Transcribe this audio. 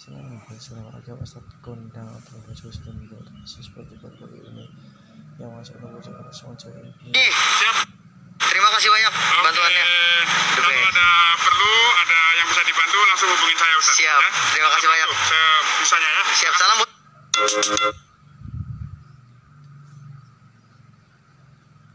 Senang berhasil agak Ustaz kondang atau berhasil sudah menjual seperti berbagai ini yang masuk ke cari Ih, Siap. terima kasih banyak bantuannya. Kalau ada perlu, ada yang bisa dibantu, langsung hubungin saya Ustaz. Siap. Ya. Terima kasih banyak. Sebisanya ya. Siap, salam.